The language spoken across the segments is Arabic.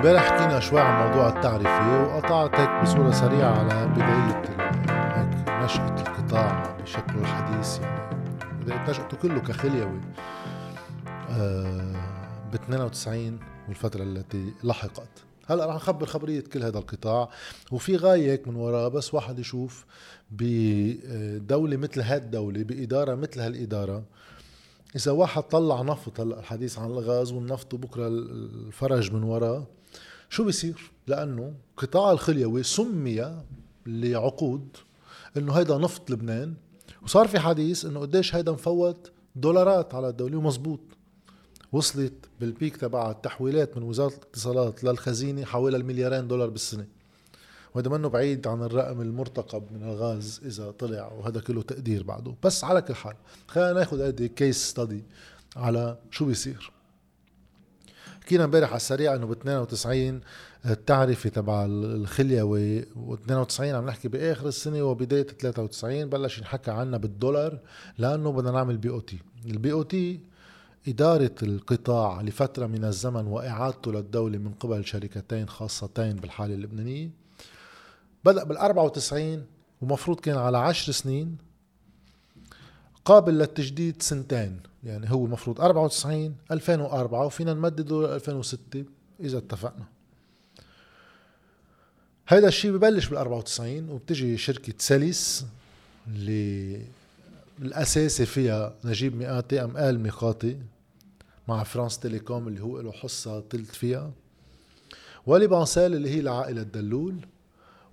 امبارح حكينا شوي عن موضوع التعرفة وقطعت هيك بصورة سريعة على بداية هيك نشأة القطاع بشكله الحديث يعني. بداية نشأته كله كخليوي. آه ب 92 والفترة التي لحقت. هلأ رح نخبر خبرية كل هذا القطاع. وفي غاية هيك من وراه بس واحد يشوف بدولة مثل هالدولة بإدارة مثل هالإدارة. إذا واحد طلع نفط هلأ الحديث عن الغاز والنفط وبكرة الفرج من وراه شو بيصير؟ لأنه قطاع الخليوي سمي لعقود إنه هيدا نفط لبنان وصار في حديث إنه قديش هيدا مفوت دولارات على الدولة ومزبوط. وصلت بالبيك تبع التحويلات من وزارة الاتصالات للخزينة حوالي المليارين دولار بالسنة. وهذا منه بعيد عن الرقم المرتقب من الغاز إذا طلع وهذا كله تقدير بعده. بس على كل حال خلينا ناخذ هيدي كيس ستادي على شو بيصير. حكينا امبارح على السريع إنه ب 92 التعرفه تبع الخليوي و 92 عم نحكي بآخر السنة وبداية 93 بلش ينحكى عنا بالدولار لأنه بدنا نعمل BOT. ال BOT إدارة القطاع لفترة من الزمن وإعادته للدولة من قبل شركتين خاصتين بالحالة اللبنانية. بدأ بال 94 ومفروض كان على عشر سنين قابل للتجديد سنتين. يعني هو المفروض 94 2004 وفينا نمدده ل 2006 إذا اتفقنا. هيدا الشيء ببلش بال 94 وبتجي شركة Cellis اللي الأساسي فيها نجيب ميقاتي أو آل ميقاتي مع France Telecom اللي هو له حصة تلت فيها. و LibanCell اللي هي لعائلة دلول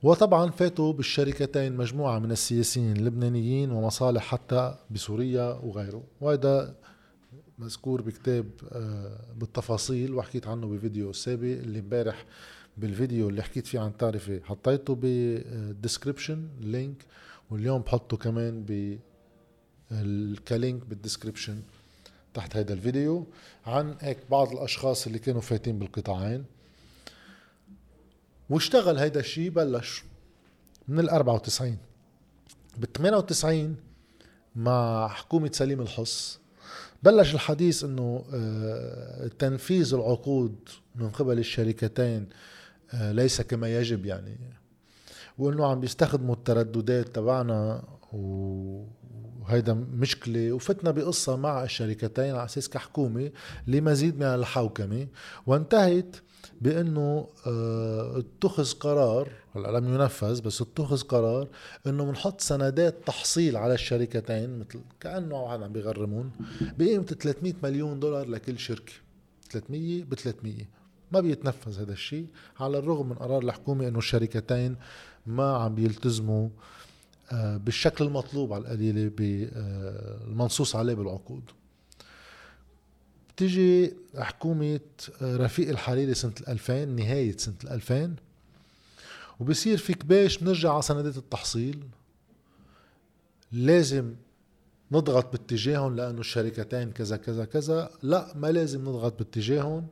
وطبعا فاتوا بالشركتين مجموعة من السياسيين اللبنانيين ومصالح حتى بسوريا وغيره. وهذا مذكور بكتاب آه، بالتفاصيل وحكيت عنه بفيديو سابق اللي امبارح بالفيديو اللي حكيت فيه عن التعرفة. حطيته بال description link واليوم بحطه كمان ك link بال description تحت هذا الفيديو عن هيك بعض الأشخاص اللي كانوا فايتين بالقطاعين. واشتغل هيدا الشيء بلش من ال 94 بال 98 مع حكومة سليم الحص بلش الحديث إنه آه، تنفيذ العقود من قبل الشركتين آه، ليس كما يجب يعني. وإنه عم بيستخدموا الترددات تبعنا وهيدا مشكلة. وفتنا بقصة مع الشركتين على أساس كحكومة لمزيد من الحوكمة. وانتهت بأنه آه اتخذ قرار هلأ لم ينفذ بس اتخذ قرار إنه بنحط سندات تحصيل على الشركتين مثل كأنه واحد عم بيغرمون بقيمة 300 مليون دولار لكل شركة. 300 ب 300 ما بيتنفذ هذا الشيء على الرغم من قرار الحكومة إنه الشركتين ما عم بيلتزموا آه، بالشكل المطلوب على القليلة بالمنصوص عليه بالعقود. بتيجي حكومة آه، رفيق الحريري سنة 2000 نهاية سنة 2000 وبصير في كباش بنرجع على سندات التحصيل. لازم نضغط باتجاههم لأنه الشركتين كذا كذا كذا. لا ما لازم نضغط باتجاههم.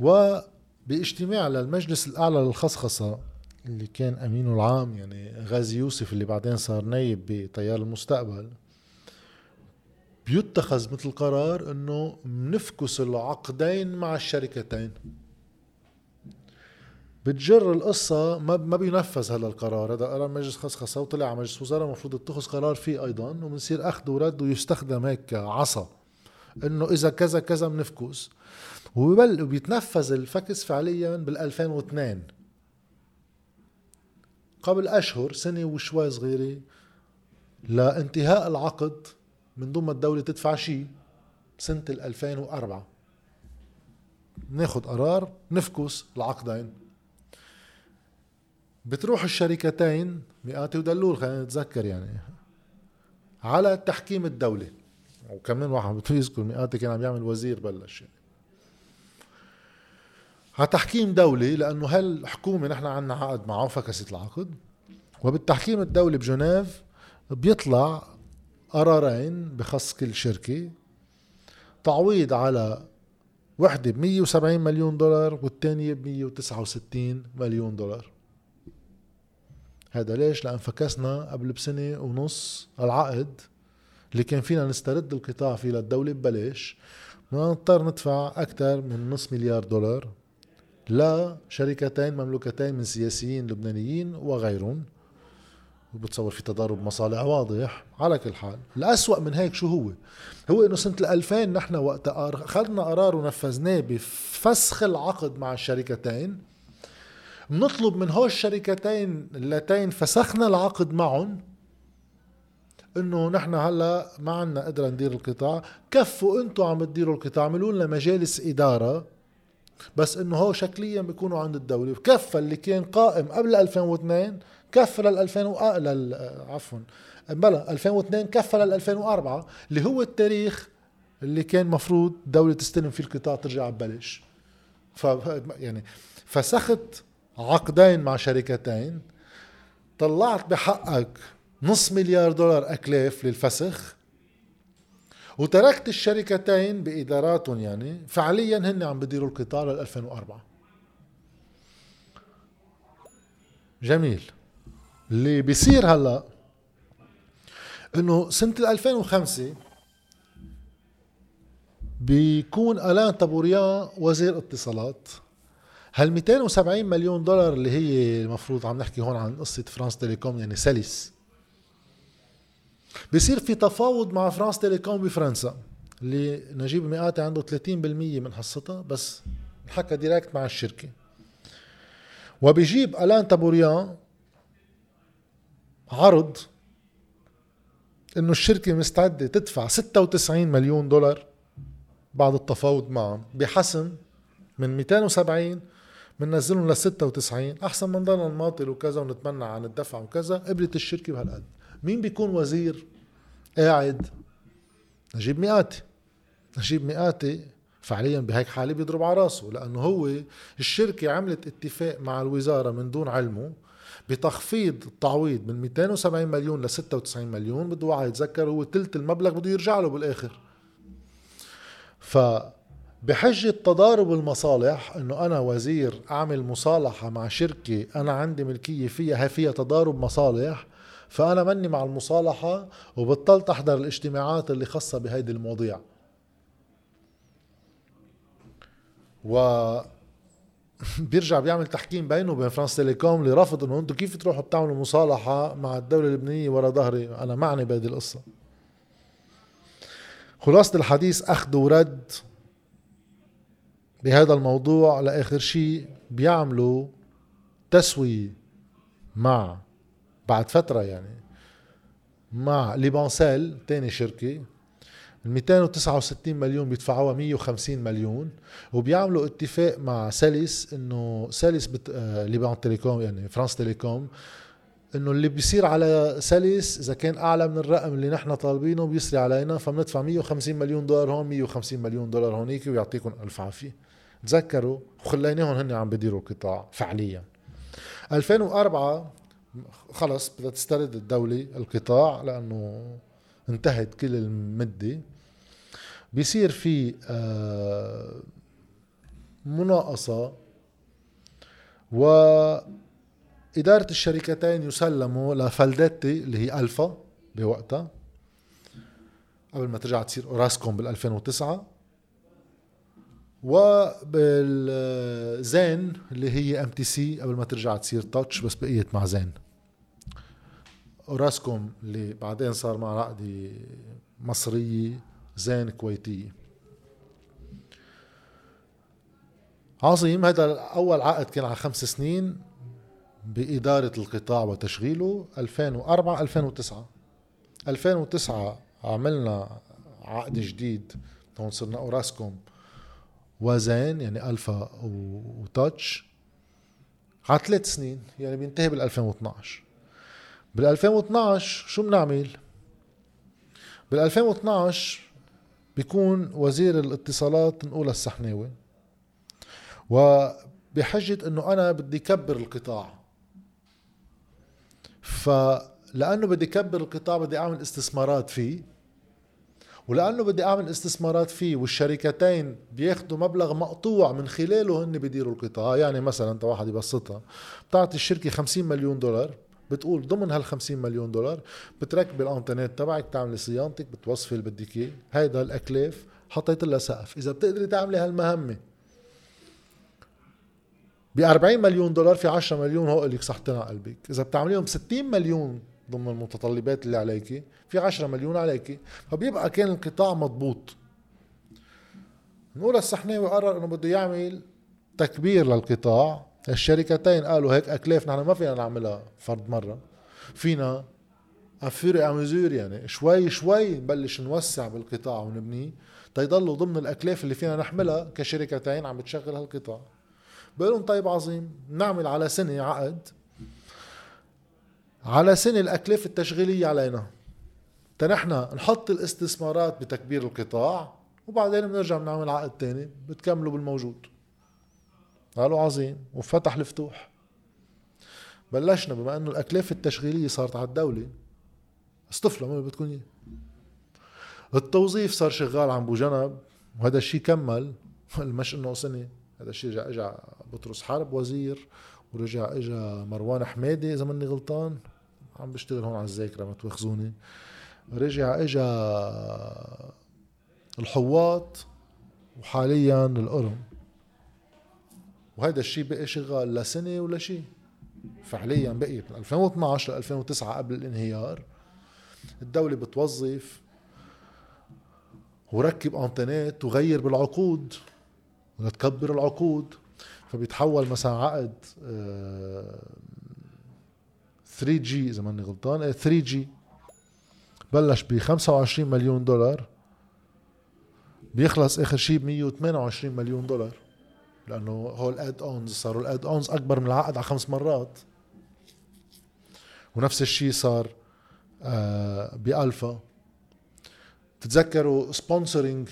وباجتماع للمجلس الأعلى للخصخصة اللي كان أمينه العام يعني غازي يوسف اللي بعدين صار نايب بتيار المستقبل بيتخذ مثل قرار إنه بنفكس العقدين مع الشركتين. بتجر القصة ما ما بينفذ هذا القرار. هذا قرار مجلس خصخصة وطلع على مجلس وزراء المفروض يتخذ قرار فيه أيضا وبنصير أخذ ورد ويستخدم هيك عصا إنه إذا كذا كذا بنفكس وبيتنفذ الفكس فعليا بال 2002 قبل أشهر سنة وشوي صغيرة لانتهاء العقد من ضمن الدولة تدفع شيء سنة 2004 ناخد قرار نفكس العقدين. بتروح الشركتين مئاتي ودلول خلينا نتذكر يعني. على تحكيم الدولة. وكمان واحد بده يذكر مئاتي كان عم يعمل وزير بلش. يعني على تحكيم دولي لأنه هالحكومة نحن عنا عقد معه فكست العقد. وبالتحكيم الدولي بجنيف بيطلع قرارين بخص كل شركة. تعويض على وحدة ب 170 مليون دولار والثانيه ب 169 مليون دولار. هذا ليش؟ لأن فكسنا قبل بسنة ونص العقد اللي كان فينا نسترد القطاع فيه للدولة ببلاش. نضطر ندفع أكثر من نص مليار دولار لشركتين مملوكتين من سياسيين لبنانيين وغيرهم. وبتصور في تضارب مصالح واضح. على كل حال الأسوأ من هيك شو هو؟ هو إنه سنة 2000 نحن وقت اخذنا قرار ونفذناه بفسخ العقد مع الشركتين. بنطلب من هول الشركتين اللتين فسخنا العقد معهم. إنه نحن هلأ ما عندنا قدرة ندير القطاع. كفوا أنتم عم تديروا القطاع اعملوا لنا مجالس إدارة. بس إنه هو شكليا بيكونوا عند الدولة. كفى اللي كان قائم قبل 2002 كفى لل 2000 و... لل... عفوا. بلا 2002 كفى لل 2004 اللي هو التاريخ اللي كان مفروض الدولة تستلم فيه القطاع ترجع ببلش ف يعني فسخت عقدين مع شركتين. طلعت بحقك نص مليار دولار أكلاف للفسخ. وتركت الشركتين بإداراتهم يعني فعليا هن عم بديروا القطاع لل 2004 جميل. اللي بيصير هلا إنه سنة 2005 بيكون آلان طابوريان وزير اتصالات. هال 270 مليون دولار اللي هي المفروض عم نحكي هون عن قصة France Telecom يعني Cellis بصير في تفاوض مع France Telecom بفرنسا اللي نجيب ميقاتي عنده 30% من حصتها بس نحكى ديريكت مع الشركة. وبيجيب ألان تابوريان عرض إنه الشركة مستعدة تدفع 96 مليون دولار بعد التفاوض معهم بحسم من 270 بننزلهم ل 96 أحسن ما نضلنا نماطل وكذا ونتمنى عن الدفع وكذا. قبلت الشركة بهالقد. مين بيكون وزير قاعد؟ نجيب مئاتي. نجيب مئاتي فعليا بهيك حالة بيضرب على راسه لأنه هو الشركة عملت اتفاق مع الوزارة من دون علمه بتخفيض التعويض من 270 مليون ل 96 مليون بده واحد يتذكر هو ثلث المبلغ بده يرجع له بالآخر. ف بحجة تضارب المصالح إنه أنا وزير أعمل مصالحة مع شركة أنا عندي ملكية فيها فيها تضارب مصالح فأنا مني مع المصالحة وبطلت أحضر الاجتماعات اللي خاصة بهيدي المواضيع. و بيرجع بيعمل تحكيم بينه وبين France Telecom اللي رفض إنه أنتم كيف تروحوا بتعملوا مصالحة مع الدولة اللبنانية ورا ظهري؟ أنا معني بهذه القصة. خلاصة الحديث أخذ ورد بهذا الموضوع لآخر شيء بيعملوا تسوية مع بعد فترة يعني. مع LibanCell تاني شركة ال 269 مليون بيدفعوها 150 مليون وبيعملوا اتفاق مع Cellis إنه Cellis بت... آه Liban Telecom يعني France Telecom إنه اللي بيصير على Cellis إذا كان أعلى من الرقم اللي نحن طالبينه بيسري علينا فبندفع 150 مليون دولار هون 150 مليون دولار هونيك ويعطيكم ألف عافية. تذكروا وخليناهم هن عم بديروا القطاع فعليا. 2004 خلص بدها تسترد الدولة القطاع لأنه انتهت كل المدة. بيصير في آه، مناقصة وإدارة الشركتين يسلموا لفلدتي اللي هي ألفا بوقتها قبل ما ترجع تصير Orascom بال 2009 وبالزين اللي هي MTC قبل ما ترجع تصير touch بس بقيت مع زين. Orascom اللي بعدين صار مع عقدي مصرية زين كويتية. عظيم هذا أول عقد كان على خمس سنين بإدارة القطاع وتشغيله 2004 2009 2009 عملنا عقد جديد هون صرنا أوراسكوم وزين يعني ألفا وتاتش. على ثلاث سنين يعني بينتهي بال 2012 بال 2012 شو بنعمل؟ بال 2012 بيكون وزير الاتصالات نقول السحناوي وبحجة إنه أنا بدي كبر القطاع. فلأنه بدي كبر القطاع بدي أعمل استثمارات فيه ولأنه بدي أعمل استثمارات فيه والشركتين بياخذوا مبلغ مقطوع من خلاله هن بيديروا القطاع. يعني مثلا انت واحد يبسطها بتعطي الشركة 50 مليون دولار. بتقول ضمن هال 50 مليون دولار بتركبي الانترنت تبعك بتعملي صيانتك بتوصفي اللي بدك إياه. هيدا الأكلاف حطيت لها سقف. إذا بتقدري تعملي هالمهمة. ب 40 مليون دولار في 10 مليون هو لك صحتين على قلبك. إذا بتعمليهم 60 مليون ضمن المتطلبات اللي عليك في 10 مليون عليك. فبيبقى كان القطاع مضبوط. نقولا صحناوي قرر إنه بده يعمل تكبير للقطاع. الشركتين قالوا هيك أكلاف نحن ما فينا نعملها فرد مرة. فينا au fur et à mesure يعني شوي شوي نبلش نوسع بالقطاع ونبنيه تيضلوا ضمن الأكلاف اللي فينا نحملها كشركتين عم بتشغل هالقطاع. بقول طيب عظيم نعمل على سنة عقد على سنة الأكلاف التشغيلية علينا. تنحن نحط الاستثمارات بتكبير القطاع وبعدين بنرجع بنعمل عقد تاني بتكملوا بالموجود. قالوا عظيم وفتح الفتوح. بلشنا بما إنه الاكلاف التشغيلية صارت على الدولة اصطفلة ما بدكم إياه. التوظيف صار شغال عن بوجنب وهذا الشيء كمل. مش إنه سنة هذا الشيء رجع اجى بطرس حرب وزير ورجع اجى مروان حمادي إذا ماني غلطان. عم بشتغل هون على الذاكره ما تواخذوني رجع اجى الحواط وحاليا القرم وهذا الشيء بقي شغال لا سنة ولا شيء فعليا بقي من 2012 ل 2009 قبل الانهيار. الدولة بتوظف وركب انترنت وغير بالعقود لتكبر العقود. فبيتحول مثلا عقد 3G إذا ماني غلطان 3 إيه، G بلش ب 25 مليون دولار. بيخلص آخر شيء ب 128 مليون دولار. لأنه هو ال add-ons صاروا ال add-ons أكبر من العقد على خمس مرات. ونفس الشيء صار آه بالفا تتذكروا sponsoring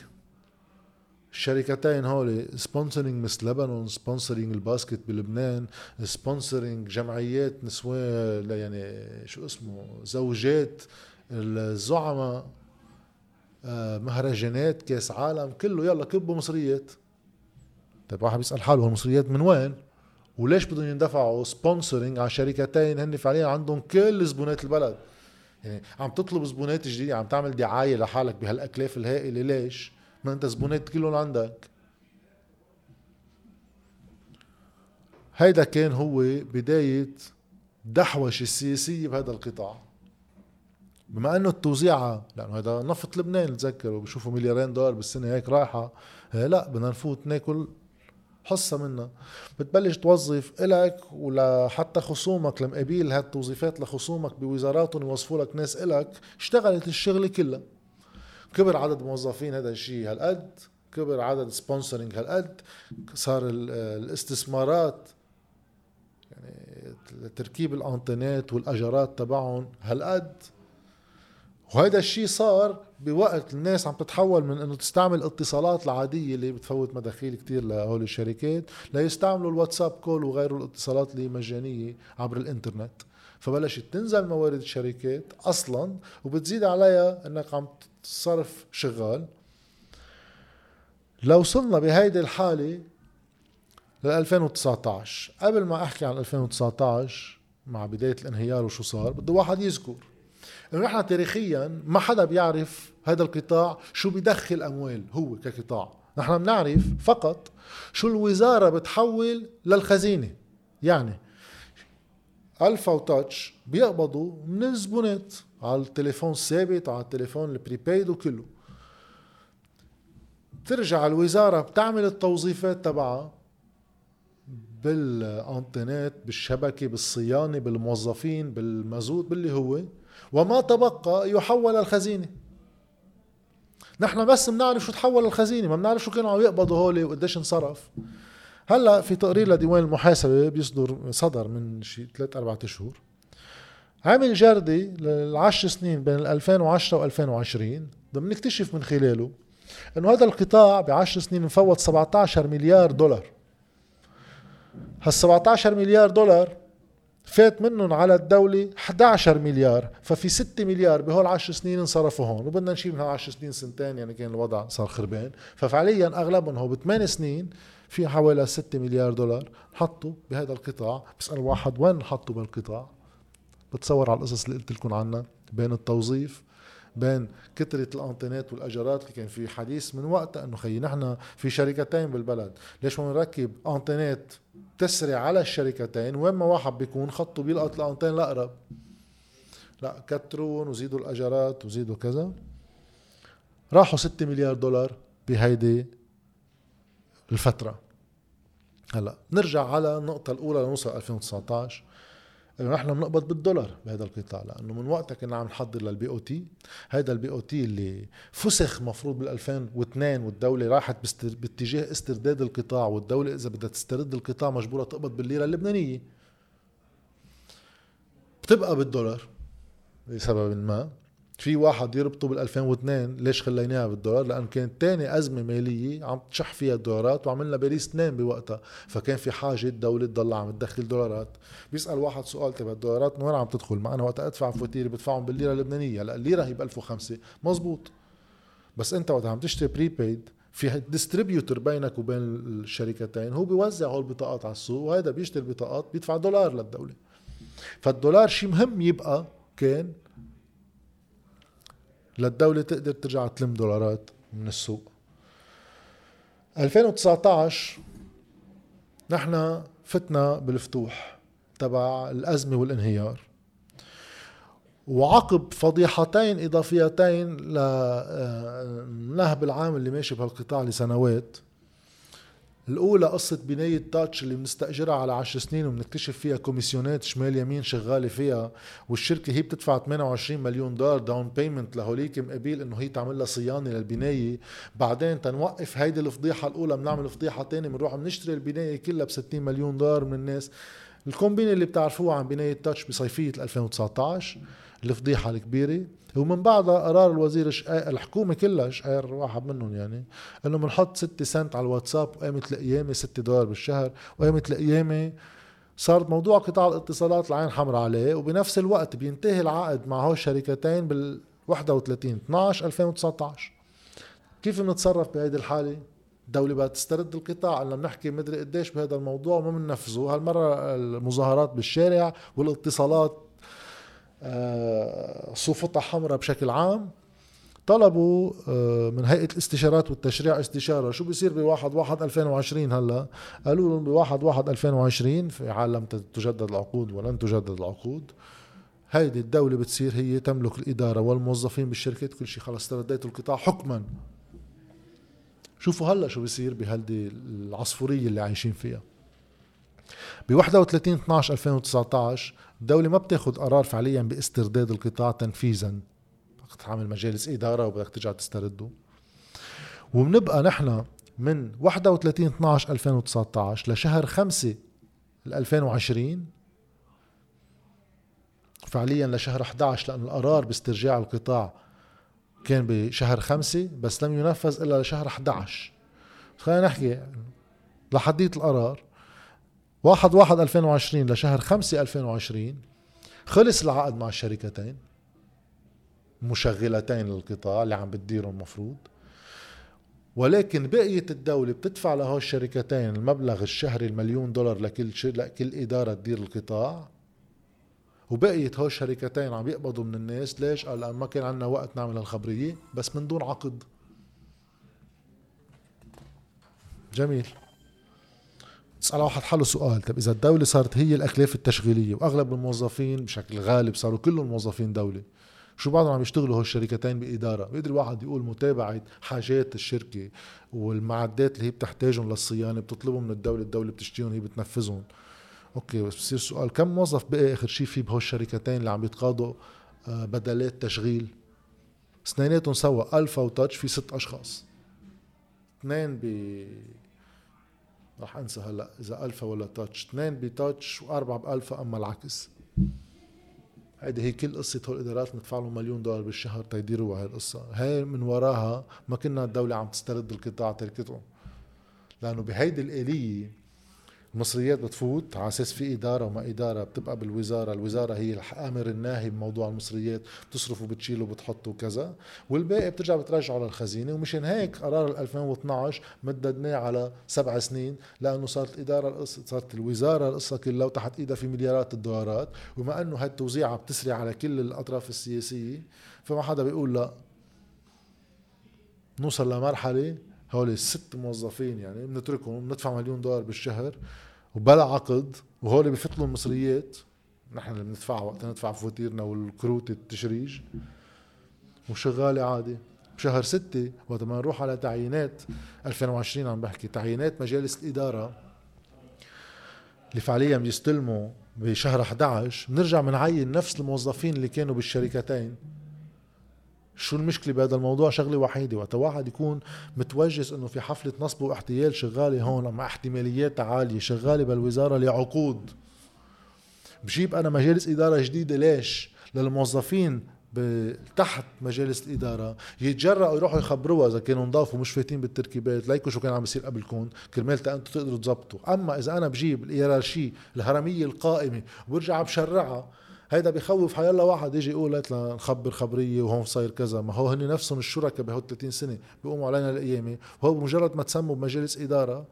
الشركتين هول sponsoring مس لبنان sponsoring ال basket بلبنان sponsoring جمعيات نسوان يعني شو اسمه زوجات الزعماء آه، مهرجانات كأس عالم كله يلا كبوا مصريات. طيب واحد بيسأل حاله المصريات من وين؟ وليش بدهم يندفعوا سبونسرينج على شركتين هن فعليا عندهم كل زبونات البلد؟ يعني عم تطلب زبونات جديدة عم تعمل دعاية لحالك بهالاكلاف الهائلة ليش؟ ما أنت زبونات كلهم عندك. هيدا كان هو بداية دحوشة السياسية بهذا القطاع. بما إنه التوزيعة لأنه هذا نفط لبنان تذكروا بشوفوا مليارين دولار بالسنة هيك رايحة لا بدنا نفوت ناكل حصة منها. بتبلش توظف إلك ولحتى خصومك المقابيل هالتوظيفات لخصومك بوزاراتهم يوظفوا لك ناس إلك اشتغلت الشغلة كلها. كبر عدد موظفين هذا الشيء هالقد كبر عدد سبونسرنج هالقد صار الاستثمارات يعني تركيب الانترنت والاجارات تبعهم هالقد. وهذا الشيء صار بوقت الناس عم تتحول من إنه تستعمل اتصالات العادية اللي بتفوت مداخيل كتير لهول الشركات ليستعملوا الواتساب كول وغيره الاتصالات اللي مجانية عبر الإنترنت. فبلشت تنزل موارد الشركات أصلا وبتزيد عليها إنك عم تصرف شغال. لو وصلنا بهيدي الحالة ل 2019 قبل ما أحكي عن 2019 مع بداية الانهيار وشو صار بده واحد يذكر. انه نحن تاريخيا ما حدا بيعرف هذا القطاع شو بيدخل أموال هو كقطاع. نحن بنعرف فقط شو الوزارة بتحول للخزينة. يعني الفا وتاتش بيقبضوا من الزبونات على التليفون الثابت على التليفون ال prepaid وكله. بترجع الوزارة بتعمل التوظيفات تبعها بالانترنت بالشبكة بالصيانة بالموظفين بالمازوت باللي هو وما تبقى يحول الخزينة. نحن بس بنعرف شو تحول الخزينة ما بنعرف شو كانوا عم يقبضوا هول وقديش انصرف. هلأ في تقرير لديوان المحاسبة بيصدر صدر من شي ثلاث أربع أشهر. عامل جردي للعشر سنين بين 2010 و 2020 بدنا نكتشف من خلاله إنه هذا القطاع بعشر سنين مفوت 17 مليار دولار. هال 17 مليار دولار فات منهم على الدولة 11 مليار ففي 6 مليار بهول 10 سنين انصرفوا هون وبدنا نشيل من هال 10 سنين سنتين يعني كان الوضع صار خربان. ففعليا أغلبهم هو بثمان سنين في حوالي 6 مليار دولار حطوا بهذا القطاع. بسأل واحد وين حطوا بالقطاع؟ بتصور على القصص اللي قلت لكم عنها بين التوظيف بين كثرة الانتينات والأجارات اللي كان في حديث من وقتها إنه خيي نحن في شركتين بالبلد. ليش ما نركب انتينات تسري على الشركتين؟ وين ما واحد بيكون خطه بيلقط الانتين الأقرب. لا كترون وزيدوا الأجارات وزيدوا كذا. راحوا 6 مليار دولار بهيدي الفترة. هلا نرجع على النقطة الأولى لنوصل 2019 إنه نحن بنقبض بالدولار بهذا القطاع لأنه من وقتها كنا عم نحضر لل BOT. هذا ال BOT اللي فسخ مفروض بال 2002 والدولة راحت باتجاه استرداد القطاع والدولة إذا بدها تسترد القطاع مجبورة تقبض بالليرة اللبنانية. بتبقى بالدولار لسبب ما. في واحد يربطه بال 2002 ليش خليناها بالدولار؟ لأن كانت تاني أزمة مالية عم تشح فيها الدولارات وعملنا باريس اثنين بوقتها. فكان في حاجة الدولة تضل عم تدخل دولارات. بيسأل واحد سؤال تبع الدولارات من وين عم تدخل؟ ما أنا وقت أدفع فواتيري بدفعهم بالليرة اللبنانية. هلا الليرة هي ب 1005 مزبوط. بس أنت وقت عم تشتري prepaid في distributor بينك وبين الشركتين هو بيوزع هول البطاقات على السوق وهذا بيشتري البطاقات بيدفع دولار للدولة. فالدولار شيء مهم يبقى كان للدولة تقدر ترجع تلم دولارات من السوق. 2019 نحن فتنا بالفتوح تبع الأزمة والانهيار. وعقب فضيحتين إضافيتين لنهب العام اللي ماشي بهالقطاع لسنوات الأولى قصة بناية تاتش اللي بنستأجرها على عشر سنين وبنكتشف فيها كوميسيونات شمال يمين شغالة فيها والشركة هي بتدفع 28 مليون دولار down payment لهوليك مقابل إنه هي تعمل لها صيانة للبناية. بعدين تنوقف هيدي الفضيحة الأولى بنعمل فضيحة تانية بنروح بنشتري البناية كلها ب 60 مليون دولار من الناس. الكومبينة اللي بتعرفوها عن بناية تاتش بصيفية 2019 الفضيحة الكبيرة. ومن بعدها قرار الوزير شقاق الحكومة كلها شقير واحد منهم يعني إنه بنحط 6 سنت على الواتساب وقامت القيامة 6 دولار بالشهر وقامت القيامة صار موضوع قطاع الاتصالات العين حمراء عليه وبنفس الوقت بينتهي العقد مع هول الشركتين بال 31 12 2019 كيف بنتصرف بهيدي الحالة؟ الدولة بدها تسترد القطاع. قلنا بنحكي مدري قديش بهذا الموضوع وما بننفذه. هالمرة المظاهرات بالشارع والاتصالات آه، صوفتها حمراء بشكل عام. طلبوا آه، من هيئة الاستشارات والتشريع استشارة. شو بيصير بواحد واحد 2020 هلا؟ قالوا لهم بواحد واحد 2020 في عالم تجدد العقود ولن تجدد العقود. هيدي الدولة بتصير هي تملك الإدارة والموظفين بالشركات كل شيء خلص استرديتوا القطاع حكما. شوفوا هلا شو بيصير بهالدي العصفورية اللي عايشين فيها. ب 31 12 2019 الدولة ما بتاخذ قرار فعليا باسترداد القطاع تنفيذا. بدك تعمل مجالس إدارة وبدك ترجع تسترده. وبنبقى نحن من 31 12 2019 لشهر 5 2020 فعليا لشهر 11 لأن القرار باسترجاع القطاع كان بشهر خمسة بس لم ينفذ إلا لشهر 11 خلينا نحكي لحدية القرار. واحد واحد 2020 لشهر خمسة 2020 خلص العقد مع الشركتين مشغلتين للقطاع اللي عم بتديرهم المفروض. ولكن بقية الدولة بتدفع لهول الشركتين المبلغ الشهري المليون دولار لكل ش... لكل إدارة تدير القطاع. وبقية هول الشركتين عم يقبضوا من الناس. ليش؟ قال ما كان عندنا وقت نعمل الخبرية بس من دون عقد. جميل. تسأل واحد حاله سؤال. طب إذا الدولة صارت هي الأكلاف التشغيلية وأغلب الموظفين بشكل غالب صاروا كلهم موظفين دولة شو بعدهم عم يشتغلوا هالشركتين بإدارة؟ بيقدر الواحد يقول متابعة حاجات الشركة والمعدات اللي هي بتحتاجهم للصيانة بتطلبهم من الدولة الدولة بتشتريهم هي بتنفذهم. أوكي بس بصير سؤال كم موظف بقي آخر شيء في بهول الشركتين اللي عم يتقاضوا آه، بدلات تشغيل؟ اثنيناتهم سوا ألفا وتاتش في ست أشخاص. اثنين رح انسى هلا إذا ألفا ولا تاتش اثنين بتاتش وأربعة بألفا أما العكس. هيدي هي كل قصة هول الإدارات ندفع مليون دولار بالشهر تيديروا هاي القصة. هاي من وراها ما كنا الدولة عم تسترد القطاع تركته لأنه بهيدي الآلية المصريات بتفوت على أساس في إدارة وما إدارة بتبقى بالوزارة، الوزارة هي الأمر الناهي بموضوع المصريات بتصرف وبتشيل وبتحط وكذا، والباقي بترجع بترجعه للخزينه ومشان هيك قرار 2012 مددناه على سبع سنين لأنه صارت الاداره صارت الوزارة القصة كلها وتحت إيدها في مليارات الدولارات وما أنه هالتوزيعه بتسري على كل الأطراف السياسية فما حدا بيقول لا. نوصل لمرحلة هول الست موظفين يعني بنتركهم بندفع مليون دولار بالشهر وبلا عقد. وهول بفتلوا المصريات نحن اللي بندفعها وقت ندفع فواتيرنا والكروت التشريج. وشغالة عادي. بشهر ستة وقت ما نروح على تعيينات 2020 عم بحكي تعيينات مجالس الإدارة اللي فعليا بيستلموا بشهر 11 بنرجع بنعين نفس الموظفين اللي كانوا بالشركتين. شو المشكلة بهذا الموضوع؟ شغلة وحيدة. وقت واحد يكون متوجس إنه في حفلة نصب واحتيال شغالة هون مع احتماليات عالية شغالة بالوزارة لعقود. بجيب أنا مجالس إدارة جديدة ليش؟ للموظفين تحت مجالس الإدارة يتجرأوا يروحوا يخبروها إذا كانوا نضافوا مش فايتين بالتركيبات ليكوا شو كان عم بيصير قبلكم كرمال أنتم تقدروا تزبطوا أما إذا أنا بجيب الإيرارشي الهرمية القائمة وبرجع بشرعها هيدا بخوف حيلا واحد يجي يقول لك نخبر خبرية وهون صاير كذا. ما هو هن نفسهم الشركاء بهول 30 سنة بيقوموا علينا القيامه وهو بمجرد ما تسموا بمجالس إدارة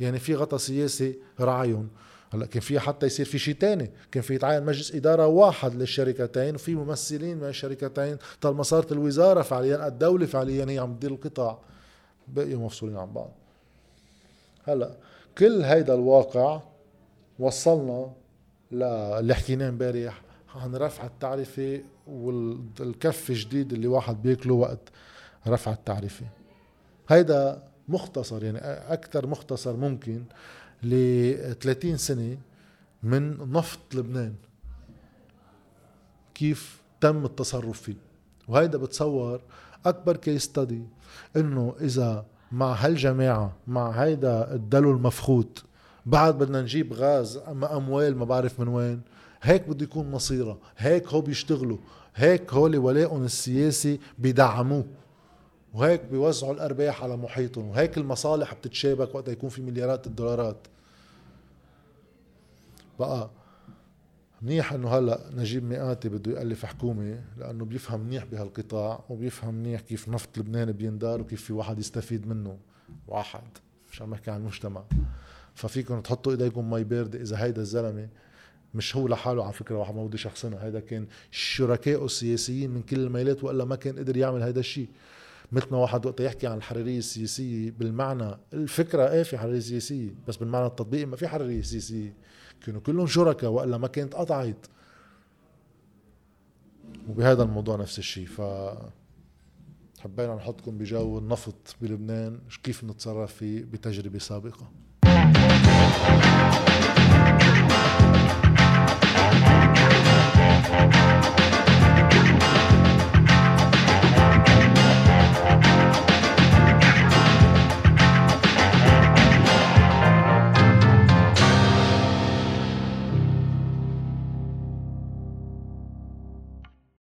يعني في غطى سياسي رعايهم. هلأ كان في حتى يصير في شيء تاني. كان في يتعين مجلس إدارة واحد للشركتين وفي ممثلين من الشركتين. طالما صارت الوزارة فعليا الدولة فعليا هي عم تدير القطاع. بقيوا مفصولين عن بعض. هلأ كل هيدا الواقع وصلنا للي حكيناه امبارح. عن رفع التعرفة والكف الجديد اللي واحد بياكله وقت رفع التعرفة. هيدا مختصر يعني أكثر مختصر ممكن ل 30 سنة من نفط لبنان. كيف تم التصرف فيه؟ وهيدا بتصور أكبر كيس ستدي إنه إذا مع هالجماعة مع هيدا الدلو المفخوت بعد بدنا نجيب غاز أما أموال ما بعرف من وين هيك بده يكون مصيره هيك هو بيشتغلوا هيك هول ولائهم السياسي بيدعموه وهيك بيوزعوا الأرباح على محيطهم وهيك المصالح بتتشابك وقت يكون في مليارات الدولارات. بقى منيح إنه هلأ نجيب مئاتي بده يألف حكومة لأنه بيفهم منيح بهالقطاع وبيفهم منيح كيف نفط لبنان بيندار وكيف في واحد يستفيد منه. واحد مش عم بحكي عن المجتمع. ففيكم تحطوا إيديكم مي بارده إذا هيدا الزلمة مش هو لحاله على فكرة واحد ما بدي شخصنه هيدا كان شركائه السياسيين من كل الميلات وإلا ما كان قدر يعمل هيدا الشيء مثل ما واحد وقت يحكي عن الحريرية السياسية بالمعنى الفكرة إيه في حريرية سياسيه بس بالمعنى التطبيقي ما في حريرية سياسية. كانوا كلهم شركاء وإلا ما كانت قطعت. وبهذا الموضوع نفس الشيء ف حبينا نحطكم بجو النفط بلبنان كيف نتصرف فيه بتجربة سابقة.